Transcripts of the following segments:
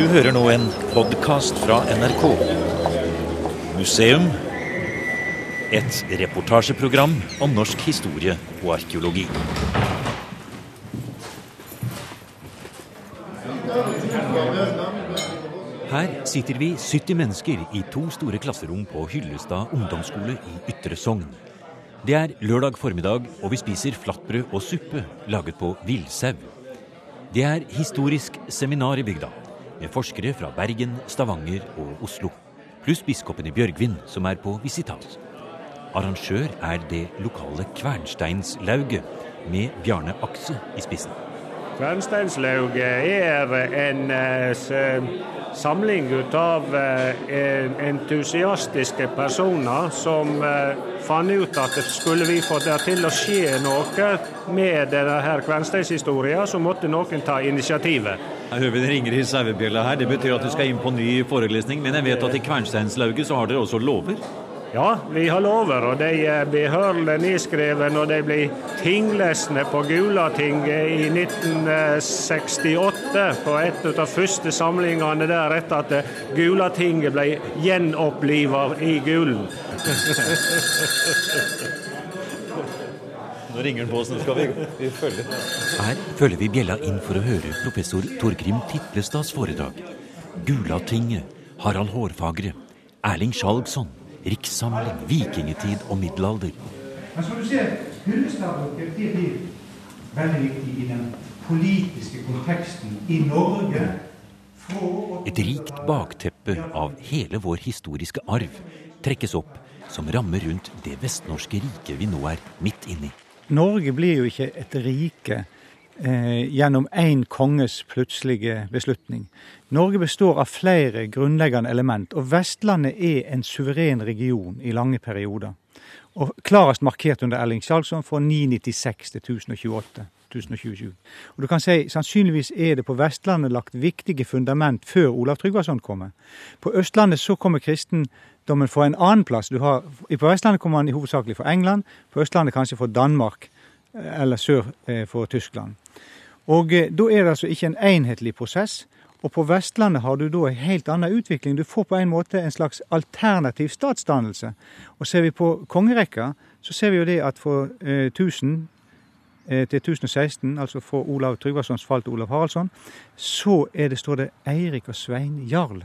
Du hører nå en podkast fra NRK. Museum. Et reportasjeprogram om norsk historie og arkeologi. Her sitter vi 70 mennesker i to store klasserom på Hyllestad ungdomsskole i Ytre Sogn. Det er lørdag formiddag, og vi spiser flatbrød og suppe laget på villsau. Det er historisk seminar i bygda, med forskere fra Bergen, Stavanger og Oslo. Pluss biskopen i Bjørgvin, som er på visitas. Arrangør er det lokale Kvernsteinslauget, med Bjarne Akse i spissen. Kvernsteinslauget er en eh, samling av eh, entusiastiske personer som eh, fant ut at skulle vi få det til å skje noe med denne kvernsteinshistorien, så måtte noen ta initiativet. Her hører vi det ringer i sauebjella her. Det betyr at du skal inn på ny forelesning. Men jeg vet at i Kvernsteinslauget så har dere også lover? Ja, vi har lover, og de blir hørlig nedskrevet når de blir tinglesne på Gulatinget i 1968. På et av de første samlingene der etter at Gulatinget ble gjenoppliva i Gulen. Nå ringer den på oss, nå skal vi, vi følge. Her følger vi bjella inn for å høre professor Torgrim Titlestads foredrag. Gulatinget, Harald Hårfagre, Erling Skjalgsson, rikssamling, vikingetid og middelalder. Men som du ser, Hyllestadbøker blir veldig viktig i den politiske konteksten i Norge. Et rikt bakteppe av hele vår historiske arv trekkes opp som rammer rundt det vestnorske riket vi nå er midt inni. Norge blir jo ikke et rike gjennom én konges plutselige beslutning. Norge består av flere grunnleggende element, og Vestlandet er en suveren region i lange perioder. Og klarest markert under Erling Sjalsson fra 996 til 1028. 1027. Og du kan si Sannsynligvis er det på Vestlandet lagt viktige fundament før Olav Tryggvason kommer. På Østlandet så kommer kristendommen fra en annen plass. Har, på Vestlandet kommer man hovedsakelig fra England, på Østlandet kanskje fra Danmark eh, eller sør eh, for Tyskland. Og eh, Da er det altså ikke en enhetlig prosess. Og på Vestlandet har du da en helt annen utvikling. Du får på en måte en slags alternativ statsdannelse. Og ser vi på kongerekka, så ser vi jo det at fra eh, 1000 eh, til 1016, altså fra Olav Tryggvasons fall til Olav Haraldsson, så er det, står det Eirik og Svein Jarl.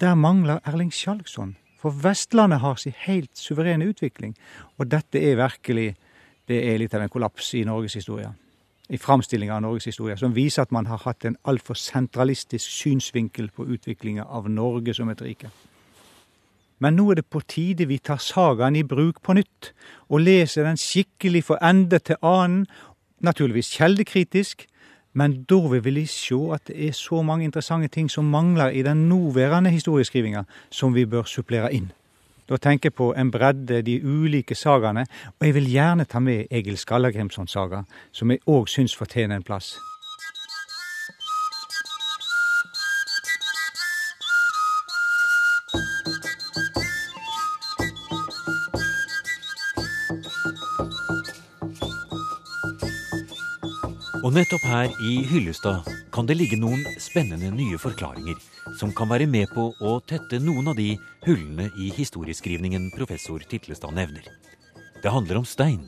Der mangler Erling Skjalgsson. For Vestlandet har sin helt suverene utvikling. Og dette er virkelig det er litt av en kollaps i norgeshistoria i framstillinga av Norges historie, som viser at man har hatt en altfor sentralistisk synsvinkel på utviklinga av Norge som et rike. Men nå er det på tide vi tar sagaen i bruk på nytt, og leser den skikkelig fra ende til annen, naturligvis kjeldekritisk, men da vil vi se at det er så mange interessante ting som mangler i den nåværende historieskrivinga, som vi bør supplere inn. Da tenker jeg på en bredde, de ulike sagaene, og jeg vil gjerne ta med Egil Skallagrimsons saga, som jeg òg syns fortjener en plass. Nettopp her i Hyllestad kan det ligge noen spennende nye forklaringer som kan være med på å tette noen av de hullene i historieskrivningen professor Titlestad nevner. Det handler om stein,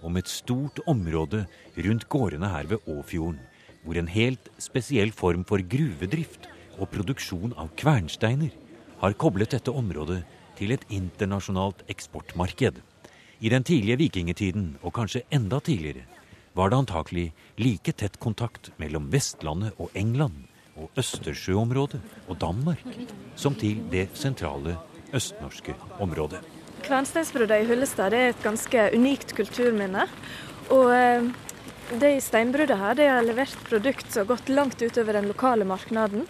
om et stort område rundt gårdene her ved Åfjorden, hvor en helt spesiell form for gruvedrift og produksjon av kvernsteiner har koblet dette området til et internasjonalt eksportmarked. I den tidlige vikingtiden, og kanskje enda tidligere, var det antakelig like tett kontakt mellom Vestlandet og England og Østersjøområdet og Danmark som til det sentrale østnorske området. Kvernsteinsbruddet i Hullestad er et ganske unikt kulturminne. Og eh, de steinbrudda her de har levert produkt som har gått langt utover den lokale markedet.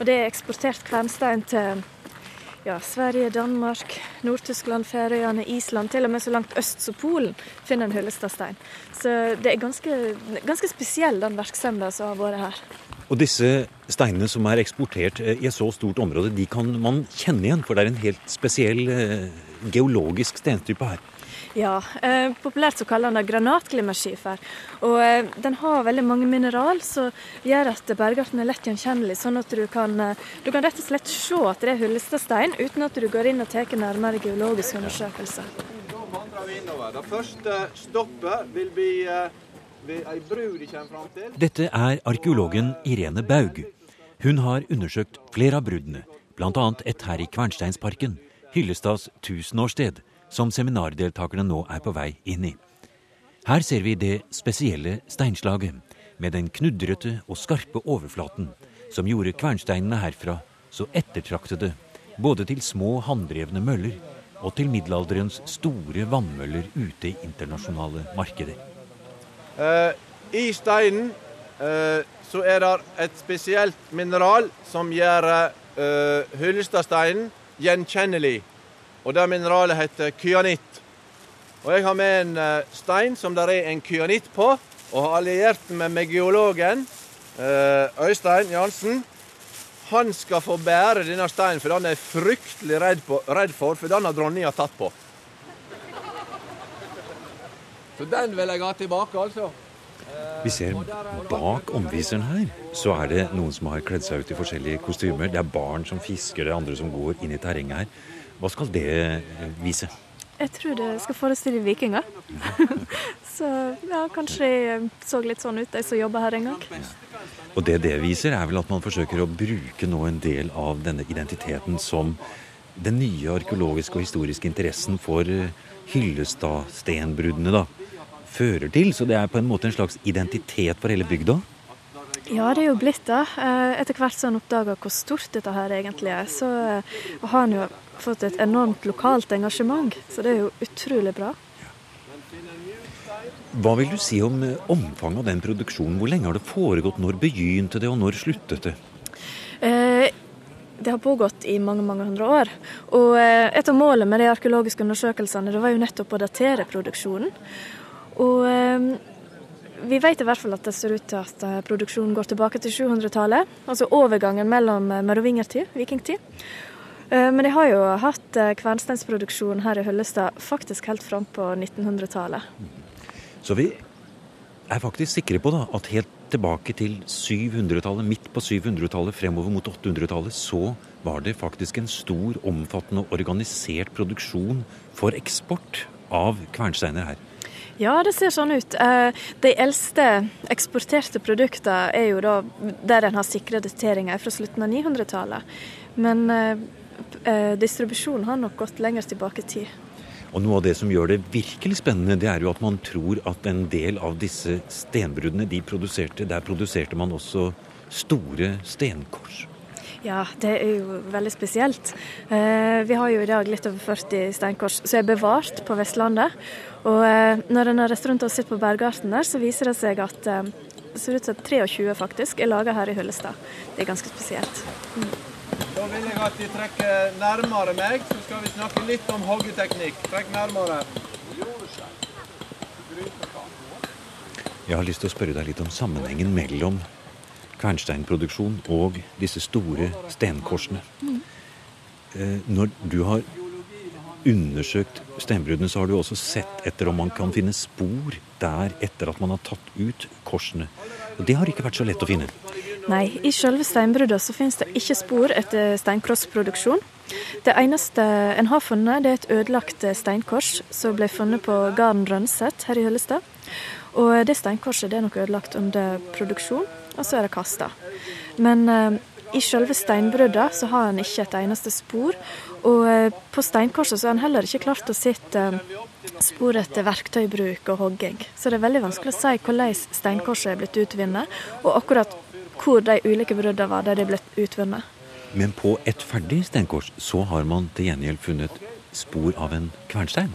Og det er eksportert kvernstein til ja, Sverige, Danmark, Nord-Tyskland, Færøyene, Island. Til og med så langt øst som Polen finner en Hyllestadstein. Så det er ganske, ganske spesiell den virksomheten som har vært her. Og disse steinene som er eksportert eh, i et så stort område, de kan man kjenne igjen, for det er en helt spesiell eh, geologisk stentype her. Ja, eh, populært så kaller han det granatglimmerskifer. Og eh, den har veldig mange mineral som gjør at bergarten er lett gjenkjennelig. Sånn at du kan, eh, du kan rett og slett se at det er hullestestein, uten at du går inn og tar nærmere geologiske undersøkelser. Det første stoppet vil bli eh, ved ei bru de kommer fram til. Dette er arkeologen Irene Baug. Hun har undersøkt flere av bruddene, bl.a. et her i Kvernsteinsparken, Hyllestads tusenårssted, som seminardeltakerne nå er på vei inn i. Her ser vi det spesielle steinslaget, med den knudrete og skarpe overflaten som gjorde kvernsteinene herfra så ettertraktede både til små hånddrevne møller og til middelalderens store vannmøller ute i internasjonale markeder. Uh, I steinen uh, så er det et spesielt mineral som gjør uh, Hyllestadsteinen gjenkjennelig. Og det mineralet heter kyanitt. Og jeg har med en eh, stein som det er en kyanitt på, og har alliert meg med geologen eh, Øystein Jansen. Han skal få bære denne steinen, for den er jeg fryktelig redd, på, redd for, for den har dronninga tatt på. Så den vil jeg ha tilbake, altså. Vi ser bak omviseren her, så er det noen som har kledd seg ut i forskjellige kostymer. Det er barn som fisker, det er andre som går inn i terrenget her. Hva skal det vise? Jeg tror det skal forestille vikinger. så ja, kanskje jeg så litt sånn ut, de som jobber her en gang. Og det det viser, er vel at man forsøker å bruke nå en del av denne identiteten som den nye arkeologiske og historiske interessen for eh, Hyllestad-stenbruddene da fører til. Så det er på en måte en slags identitet for hele bygda. Ja, det er jo blitt det. Eh, etter hvert som han oppdager hvor stort dette her egentlig er, så eh, har han jo fått et enormt lokalt engasjement. Så det er jo utrolig bra. Hva vil du si om eh, omfanget av den produksjonen? Hvor lenge har det foregått? Når begynte det, og når sluttet det? Det har pågått i mange mange hundre år. Og et av målene med de arkeologiske undersøkelsene det var jo nettopp å datere produksjonen. Og vi vet i hvert fall at det ser ut til at eh, produksjonen går tilbake til 700-tallet. Altså overgangen mellom eh, merovingertid, vikingtid. Men de har jo hatt kvernsteinsproduksjon her i Høllestad faktisk helt fram på 1900-tallet. Så vi er faktisk sikre på da, at helt tilbake til 700-tallet, midt på 700-tallet, fremover mot 800-tallet, så var det faktisk en stor, omfattende og organisert produksjon for eksport av kvernsteiner her. Ja, det ser sånn ut. Eh, de eldste eksporterte produktene er jo da der en har sikra dateringer fra slutten av 900-tallet. Men eh, eh, distribusjonen har nok gått lenger tilbake i tid. Og Noe av det som gjør det virkelig spennende, det er jo at man tror at en del av disse stenbruddene de produserte, der produserte man også store stenkors. Ja, det er jo veldig spesielt. Eh, vi har jo i dag litt over 40 steinkors som er bevart på Vestlandet. Og eh, når en har reist rundt og sett på bergarten der, så viser det seg at eh, det ser ut som 23 faktisk er laga her i Hyllestad. Det er ganske spesielt. Mm. Da vil jeg at de trekker nærmere meg, så skal vi snakke litt om hoggeteknikk. Trekk nærmere. Jeg har lyst til å spørre deg litt om sammenhengen mellom kvernsteinproduksjon og disse store stenkorsene. Eh, når du har undersøkt stenbruddene, så har du også sett etter om man kan finne spor der etter at man har tatt ut korsene. Og det har ikke vært så lett å finne. Nei, i selve steinbruddet så finnes det ikke spor etter steinkrossproduksjon. Det eneste en har funnet, det er et ødelagt steinkors som ble funnet på gården Rønset her i Høllestad. Og det steinkorset det er nok ødelagt under produksjon, og så er det kasta. Men eh, i selve steinbruddet så har en ikke et eneste spor. Og eh, på steinkorset så har en heller ikke klart å sitte eh, spor etter verktøybruk og hogging. Så det er veldig vanskelig å si hvordan steinkorset er blitt utvunnet, og akkurat hvor de ulike bruddene var der de ble utvunnet. Men på et ferdig steinkors så har man til gjengjeld funnet spor av en kvernstein?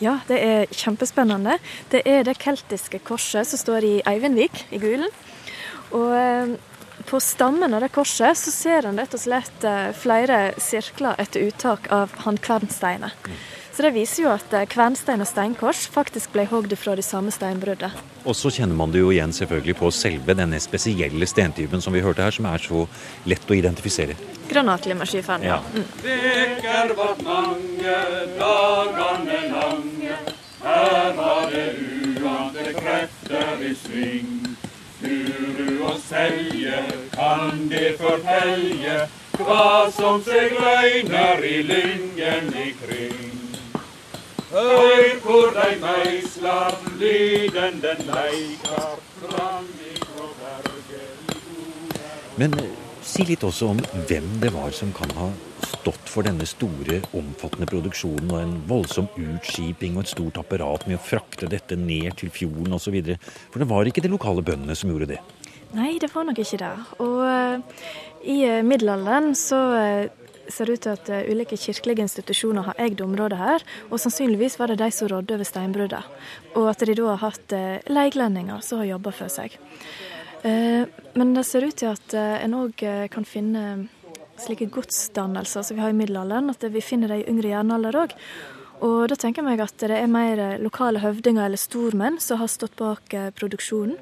Ja, det er kjempespennende. Det er det keltiske korset som står i Eivindvik i Gulen. Og eh, på stammen av det korset så ser en rett og slett eh, flere sirkler etter uttak av han kvernsteinet. Mm. Så Det viser jo at eh, kvernstein og steinkors faktisk ble hogd fra de samme steinbruddet. Og så kjenner man det jo igjen selvfølgelig på selve denne spesielle stentypen som vi hørte her, som er så lett å identifisere. Granatlimmerskiferen, ja. Mm. Veker vart mange, dagane lange, Her var det uante krefter i sving. Furu og selje kan det fortelje hva som seg løgner i lyngen ikring. Høyr hvor dei meislar lyden den leikar fram ifrå berget. Men eh, si litt også om hvem det var som kan ha stått for denne store, omfattende produksjonen og en voldsom utskiping og et stort apparat med å frakte dette ned til fjorden osv. For det var ikke de lokale bøndene som gjorde det. Nei, det var nok ikke det. Og uh, i uh, middelalderen så uh, ser det ut til at ulike kirkelige institusjoner har eid området her, og sannsynligvis var det de som rådde over steinbruddet. Og at de da har hatt leiglendinger som har jobba for seg. Men det ser ut til at en òg kan finne slike godsdannelser som vi har i middelalderen, at vi finner det i yngre jernalder òg. Og da tenker jeg meg at det er mer lokale høvdinger eller stormenn som har stått bak eh, produksjonen.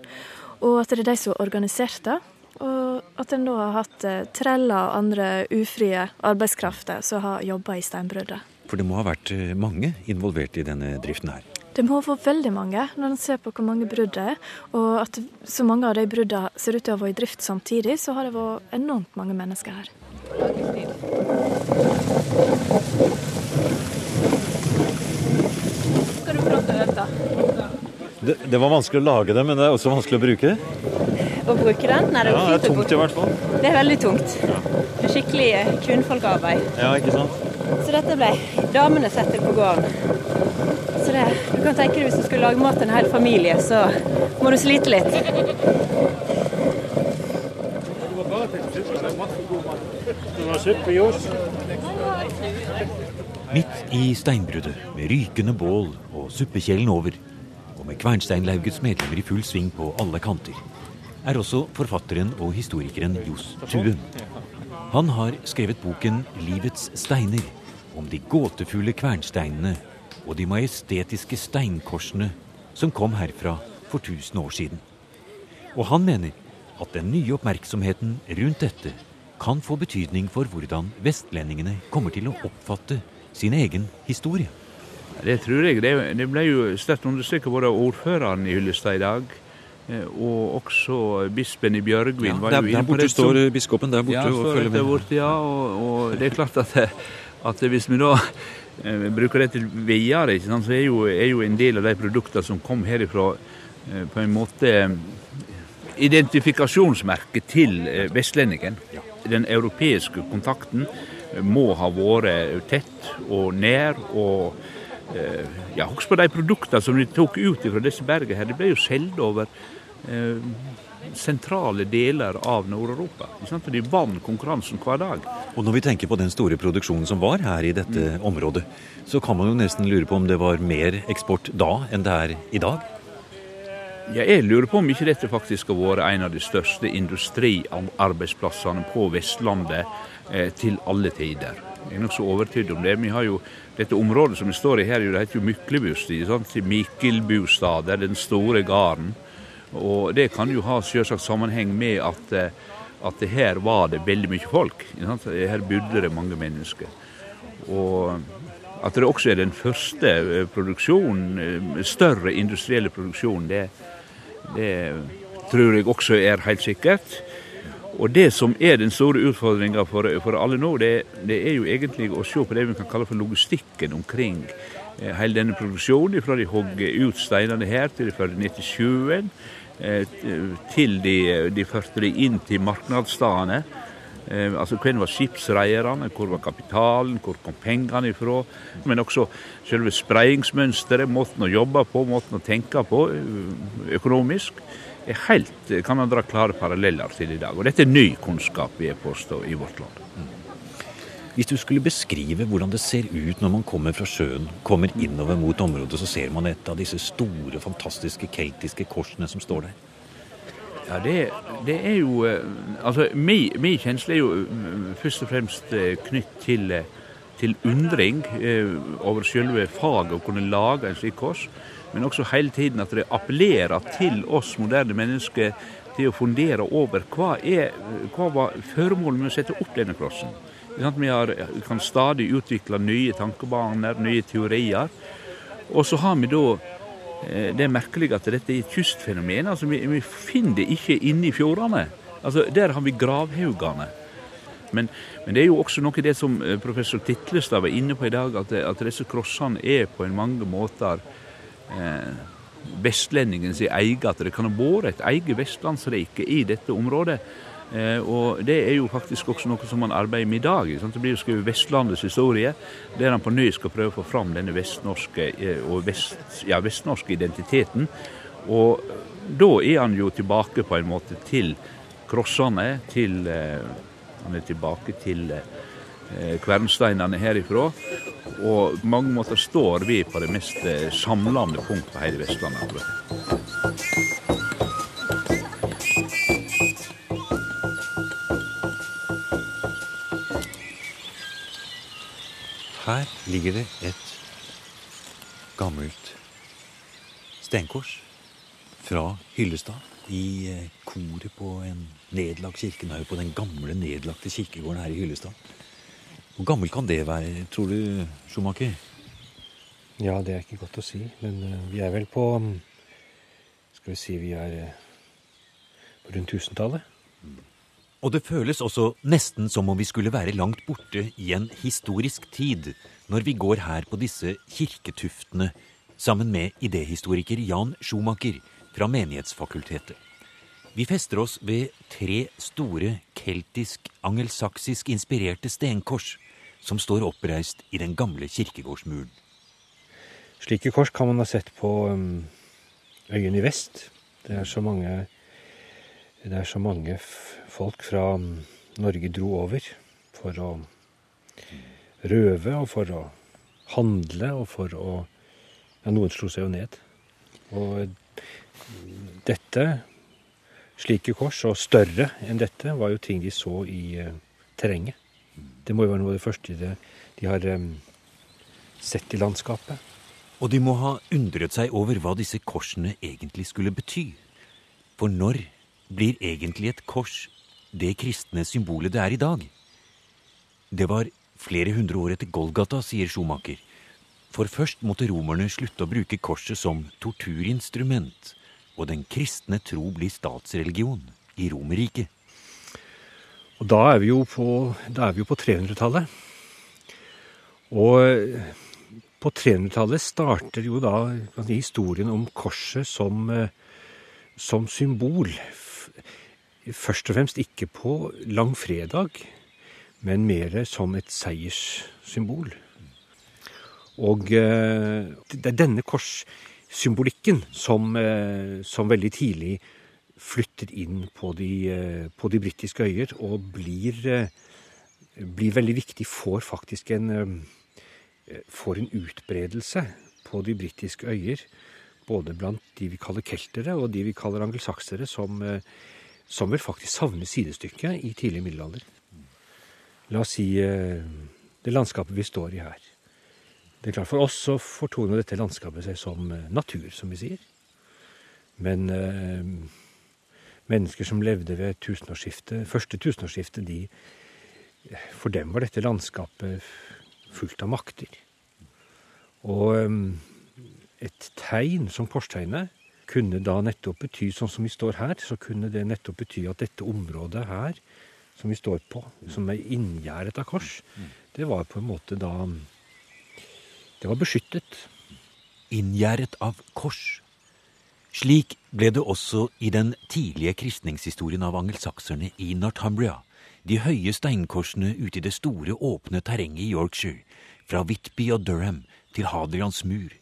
Og at det er de som har organisert det. Og at en da har hatt eh, treller og andre ufrie arbeidskrafter som har jobba i steinbruddet. For det må ha vært eh, mange involvert i denne driften her? Det må ha vært veldig mange, når en ser på hvor mange brudd det er. Og at så mange av de bruddene ser ut til å ha vært i drift samtidig, så har det vært enormt mange mennesker her. Det, det, var vanskelig å lage det, men det er også vanskelig å bruke det? Å bruke den? Nei, det, ja, det er tungt i hvert fall. Det er veldig tungt. Er skikkelig kvinnfolkarbeid. Ja, ikke sant? Så dette ble damene setter på gården. Så det, du kan tenke deg hvis du skulle lage mat til en hel familie, så må du slite litt. Midt i steinbruddet, med rykende bål og suppekjelen over, og med Kvernsteinlaugets medlemmer i full sving på alle kanter, er også forfatteren og historikeren Johs Tuen. Han har skrevet boken 'Livets steiner', om de gåtefulle kvernsteinene og de majestetiske steinkorsene som kom herfra for 1000 år siden. Og han mener at den nye oppmerksomheten rundt dette kan få betydning for hvordan vestlendingene kommer til å oppfatte sin egen historie. Det tror jeg. Det, ble jo sterkt understreket både av ordføreren i Hyllestad i dag, eh, og også bispen i Bjørgvin. Ja, der, der borte står biskopen der borte ja, og følger med. Borte, ja, og, og, det er klart at, at hvis vi da eh, bruker det til videre, så er jo, er jo, en del av de produktene som kom herifra, eh, på en måte identifikasjonsmerket til vestlendingen. Ja den europeiske kontakten må ha vært tett og nær. og eh, ja, Husk på de produktene som de tok ut fra disse bergene. her, De ble jo solgt over eh, sentrale deler av Nord-Europa. De vant konkurransen hver dag. Og Når vi tenker på den store produksjonen som var her i dette mm. området, så kan man jo nesten lure på om det var mer eksport da enn det er i dag? Ja, jeg lurer på om ikke dette faktisk har vært en av de største industriarbeidsplassene på Vestlandet eh, til alle tider. Jeg er nokså overtydd om det. Vi har jo dette området som vi står i her, det heter jo Myklebustad. Mikkelbustad, er den store gården. Og det kan jo ha selvsagt sammenheng med at, eh, at her var det veldig mye folk. Her bodde det mange mennesker. Og at det også er den første eh, produksjonen, eh, større industrielle produksjonen, det, det tror jeg også er helt sikkert. Og det som er den store utfordringa for, for, alle nå, det, det, er jo egentlig å se på det vi kan kalle for logistikken omkring eh, hele denne produksjonen. Fra de hogger ut steinene her, til de fører ned til sjøen, eh, til de, de førte de inn til markedsstedene. Eh, altså Hvem var skipsreierne, hvor var kapitalen, hvor kom pengene ifra? Men også selve spreiingsmønsteret, måten å jobbe på, måten å tenke på eh, økonomisk. er helt, kan man dra klare paralleller til i dag. Og dette er ny kunnskap, vi er påstå, i vårt land. Hvis du skulle beskrive hvordan det ser ut når man kommer fra sjøen, kommer innover mot området, så ser man et av disse store, fantastiske keltiske korsene som står der. Ja, det, det, er jo eh, Altså, min kjensle er jo eh, først og fremst eh, knytt til, til undring over selve faget å kunne lage en slik kors. Men også hele tiden at det appellerer til oss moderne mennesker til å fundere over hva, er, hva var føremålet med å sette opp denne krossen. Vi har, kan stadig utvikle nye tankebaner, nye teorier. Og så har vi da eh, det er merkelig at dette er et kystfenomen. altså Vi, vi finner det ikke inne i fjordene. Altså, Der har vi gravhaugene. Men, men, det er jo også noe det som eh, professor Titlestad var inne på i dag, at, at disse krossene er på en mange måter eh, vestlendingens eget. At det kan ha vært et eget vestlandsrike i dette området. Eh, og det er jo faktisk også noe som man arbeider med i dag. Sant? Det blir jo skrevet Vestlandets historie, der han på ny skal prøve å få fram denne vestnorske, eh, vest, ja, vestnorske identiteten. Og da er han jo tilbake på en måte til krossene, til eh, Han er tilbake til kvernsteinene herifra. Og på mange måter står vi på det mest samlende punkt på hele Vestlandet. Her ligger det et gammelt stenkors fra Hyllestad i eh, koret på en nedlagt kirkenaur på den gamle, nedlagte kirkegården her i Hyllestad. Hvor gammel kan det være, tror du, Schumacher? Ja, det er ikke godt å si, men uh, vi er vel på Skal vi si vi er uh, på rundt tusentallet. Og det føles også nesten som om vi skulle være langt borte i en historisk tid når vi går her på disse kirketuftene sammen med idéhistoriker Jan Schumacher fra Menighetsfakultetet. Vi fester oss ved tre store keltisk-angelsaksisk inspirerte stenkors som står oppreist i den gamle kirkegårdsmuren. Slike kors kan man ha sett på øyene i vest. Det er så mange, det er så mange folk fra um, Norge dro over for å røve og for å handle og for å Ja, noen slo seg jo ned. Og dette Slike kors, og større enn dette, var jo ting de så i uh, terrenget. Det må jo være noe av det første de, de har um, sett i landskapet. Og de må ha undret seg over hva disse korsene egentlig skulle bety. For når blir egentlig et kors det kristne symbolet det er i dag? Det var flere hundre år etter Golgata, sier Schumacher. For først måtte romerne slutte å bruke korset som torturinstrument og den kristne tro blir statsreligion i Romerriket. Da er vi jo på, på 300-tallet. Og på 300-tallet starter jo da historien om korset som, som symbol. Først og fremst ikke på langfredag, men mer som et seierssymbol. Og det er denne korssymbolikken som, eh, som, veldig tidlig flytter inn på de, eh, på de britiske øyer og blir, eh, blir, veldig viktig, får faktisk en, får en utbredelse på de britiske øyer. Både blant de vi kaller keltere og de vi kaller angelsaksere, som, som vel faktisk savner sidestykket i tidlig middelalder. La oss si det landskapet vi står i her. Det er klart For oss så fortoner dette landskapet seg som eh, natur, som vi sier. Men eh, mennesker som levde ved tusenårsskiftet, første tusenårsskiftet, de, for dem var dette landskapet fullt av makter. Og eh, et tegn som korstegnet kunne da nettopp bety, sånn som vi står her, så kunne det nettopp bety at dette området her, som vi står på, som er inngjerdet av kors, det var på en måte da det var beskyttet. Inngjerdet av kors. Slik ble det også i den tidlige kristningshistorien av angelsakserne i Northumbria, de høye steinkorsene ute i det store, åpne terrenget i Yorkshire, fra Whitby og Durham til Hadrians mur.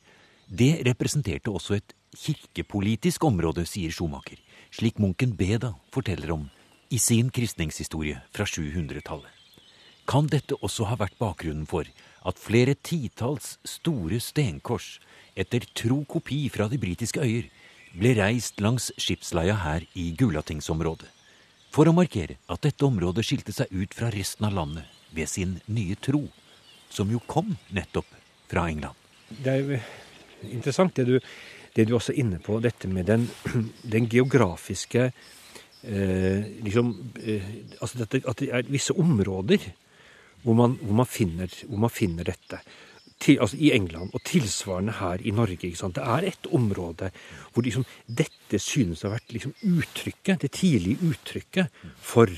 Det representerte også et kirkepolitisk område, sier Schumacher, slik munken Beda forteller om i sin kristningshistorie fra 700-tallet. Kan dette også ha vært bakgrunnen for at flere titalls store stenkors, etter tro kopi fra de britiske øyer, ble reist langs skipsleia her i Gulatingsområdet, for å markere at dette området skilte seg ut fra resten av landet ved sin nye tro, som jo kom nettopp fra England. Det er interessant det du, det du også er inne på, dette med den, den geografiske eh, liksom, eh, altså dette, At det er visse områder hvor man, hvor man, finner, hvor man finner, dette. til, altså i England og tilsvarende her i Norge. Det er et område hvor liksom, dette synes å ha vært liksom, uttrykket, det tidlige uttrykket for,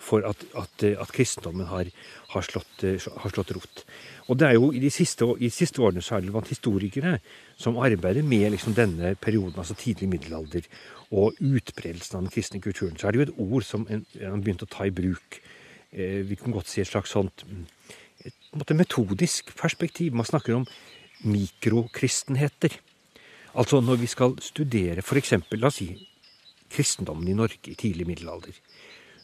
for at, at, at, kristendommen har, har, slått, har, slått, rot. Og det er jo I de siste, i de siste årene så er det blant historikere som arbeider med liksom, denne perioden, altså tidlig middelalder, og utbredelsen av den kristne kulturen, så er det jo et ord som en, en begynte å ta i bruk. Eh, vi kan godt si et slags sånt et metodisk perspektiv. Man snakker om mikrokristenheter. Altså når vi skal studere f.eks. la oss si kristendommen i Norge i tidlig middelalder,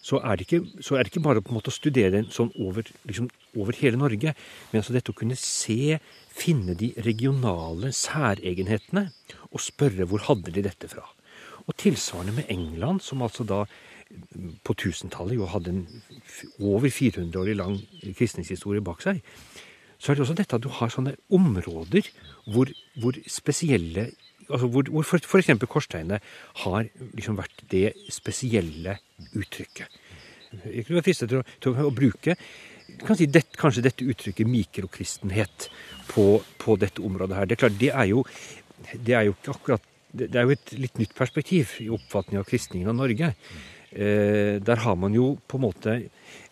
så er ikke, er det ikke bare å studere den sånn over, liksom, over hele Norge, men altså dette å kunne se, finne de regionale særegenhetene, og spørre hvor hadde de dette fra. Og tilsvarende med England, som altså da på 1000-tallet jo hadde en over 400 år lang kristningshistorie bak seg, så er det også dette at du har sånne områder hvor, hvor spesielle altså Hvor, hvor f.eks. korstegnet har liksom vært det spesielle uttrykket. Jeg kunne være fristet til, til, å bruke kan si det, kanskje dette uttrykket mikrokristenhet på, på, dette området her. Det er klart, det er jo, det er jo ikke akkurat det er jo et litt nytt perspektiv i oppfatningen av kristningen av Norge. Eh, der har man jo på en måte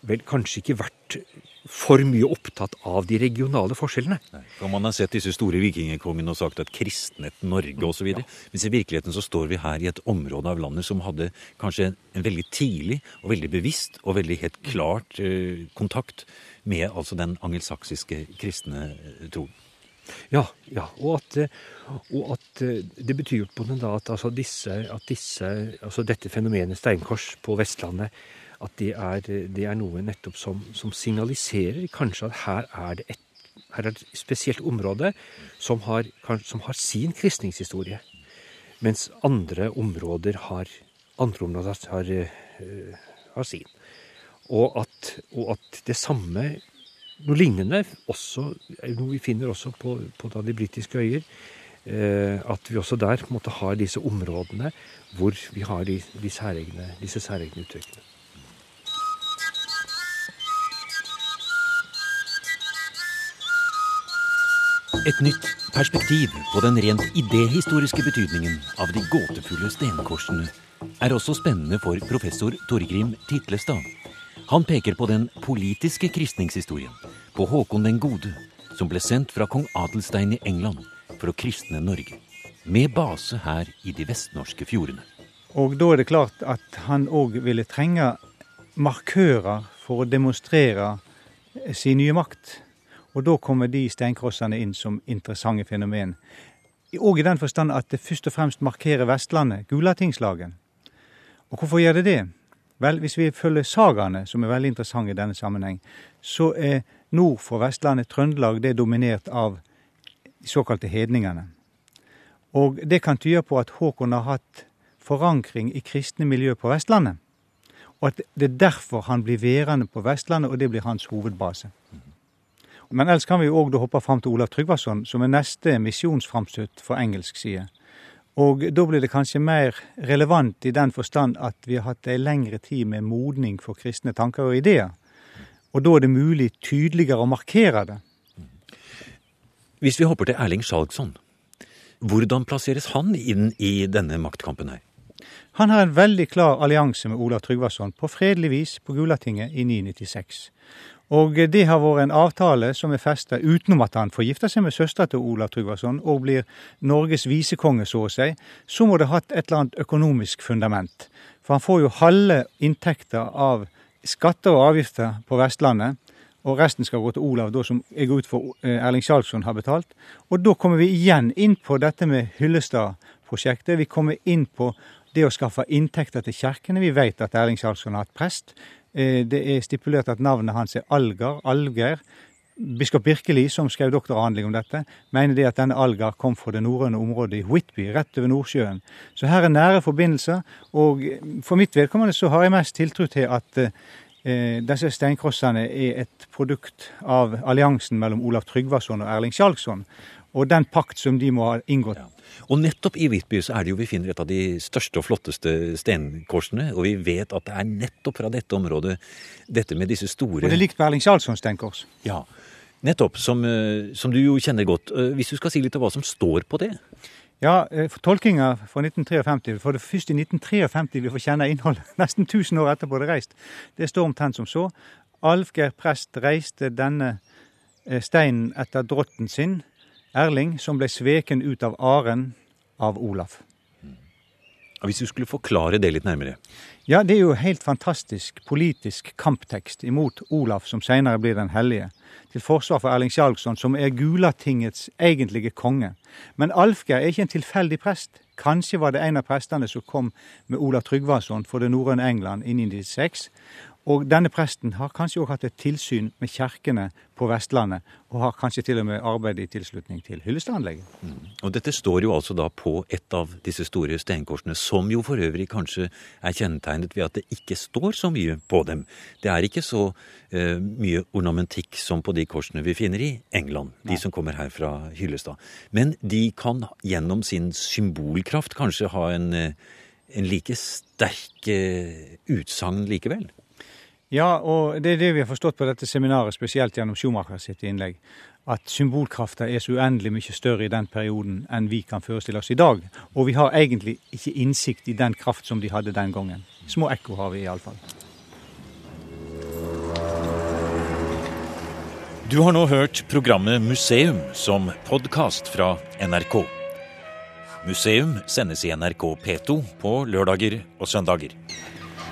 vel kanskje ikke vært for mye opptatt av de regionale forskjellene. Nei, for Man har sett disse store vikingkongene og sagt at kristnet Norge osv. Ja. Mens i virkeligheten så står vi her i et område av landet som hadde kanskje en veldig tidlig og veldig bevisst og veldig helt klart eh, kontakt med altså den angelsaksiske kristne eh, troen. Ja, ja. Og, at, og at, eh, det betyr på den da at, altså disse, at disse, altså dette fenomenet steinkors på Vestlandet at det er, det er noe nettopp som, som, signaliserer kanskje at her er det et, er et spesielt område som har, som har sin kristningshistorie. Mens andre områder har, andre områder har, uh, har sin. Og at, og at det samme noe lignende også, noe vi finner også på, på de britiske øyer. Eh, at vi også der måtte ha disse områdene hvor vi har de, de særegne, disse særegne uttrykkene. Et nytt perspektiv på den rent idéhistoriske betydningen av de gåtefulle stenkorsene er også spennende for professor Torgrim Titlestad. Han peker på den politiske kristningshistorien, på Håkon den gode, som ble sendt fra kong Adelstein i England for å kristne Norge, med base her i de vestnorske fjordene. Og da er det klart at han òg ville trenge markører for å demonstrere sin nye makt. Og da kommer de steinkrossene inn som interessante fenomen. Og i den forstand at det først og fremst markerer Vestlandet, Gulatingslagen. Og hvorfor gjør det det? Vel, hvis vi følger sagaene, som er veldig interessante i denne sammenheng, så er nord for Vestlandet, Trøndelag, det er dominert av de såkalte hedningene. Og det kan tyde på at Håkon har hatt forankring i kristne miljø på Vestlandet. Og at det er derfor han blir værende på Vestlandet, og det blir hans hovedbase. Men ellers kan vi òg hoppe fram til Olav Tryggvason, som er neste misjonsframstøt for engelsk side. Og da blir det kanskje mer relevant i den forstand at vi har hatt ei lengre tid med modning for kristne tanker og ideer. Og da er det mulig tydeligere å markere det. Hvis vi hopper til Erling Skjalgsson, hvordan plasseres han inn i denne maktkampen her? Han har en veldig klar allianse med Olav Tryggvason på fredelig vis på Gulatinget i 996. Og det har vært en avtale som er festa utenom at han får gifte seg med søstera til Olav Tryggvason og blir Norges visekonge, så å si. Så må det ha et eller annet økonomisk fundament. For han får jo halve inntekter av skatter og avgifter på Vestlandet. Og resten skal gå til Olav, da, som jeg går ut for eh, Erling Sjalsson har betalt. Og da kommer vi igjen inn på dette med Hyllestad-prosjektet. Vi kommer inn på det å skaffe inntekter til kirkene. Vi vet at Erling Sjalsson har hatt prest. Eh, det er stipulert at navnet hans er Algar, Alger. Biskop Birkeli, som skrev doktoravhandling om dette, mener det at denne Algar kom fra det norrøne området i Whitby, rett over Nordsjøen. Så her er nære forbindelser, og for mitt vedkommende så har jeg mest tiltro til at eh, disse steinkrossene er et produkt av alliansen mellom Olav Tryggvason og Erling Skjalgsson, og den pakt som de må ha inngått. Ja. Og nettopp i Hvitby så er det jo vi finner et av de største og flotteste stenkorsene. Og vi vet at det er nettopp fra dette området dette med disse store Og det er likt Berling Charlsons stenkors. Ja. Nettopp, som, eh, som, du jo kjenner godt. Eh, hvis du skal si litt om hva som står på det? Ja, tolkinga fra 1953, for det første i 1953 vi får kjenne innholdet, nesten 1000 år etterpå det er reist, det står omtrent som så. Alfgeir prest reiste denne steinen etter drotten sin, Erling, som ble sveken ut av aren av Olaf. Hvis du skulle forklare det litt nærmere? Ja, det er jo helt fantastisk politisk kamptekst imot Olaf, som senere blir den hellige, til forsvar for Erling Skjalgsson, som er Gulatingets egentlige konge. Men Alfgeir er ikke en tilfeldig prest. Kanskje var det en av prestene som kom med Olav Tryggvason for det norrøne England i 1996, og denne presten har kanskje òg hatt et tilsyn med kjerkene på Vestlandet, og har kanskje til og med arbeidet i tilslutning til Hyllestad-anlegget. Mm. Og dette står jo altså da på et av disse store steinkorsene, som jo for øvrig kanskje er kjennetegnet ved at det ikke står så mye på dem. Det er ikke så uh, mye ornamentikk som på de korsene vi finner i England, de som kommer her fra Hyllestad. Men de kan gjennom sin symbolkraft kanskje ha en, uh, en like sterk uh, utsagn likevel? Ja, og det er det vi har forstått på dette seminaret, spesielt gjennom Schumacher sitt innlegg. At symbolkrafta er så uendelig mye større i den perioden enn vi kan forestille oss i dag. Og vi har egentlig ikke innsikt i den kraft som de hadde den gangen. Små ekko har vi iallfall. Du har nå hørt programmet Museum som podkast fra NRK. Museum sendes i NRK P2 på lørdager og søndager.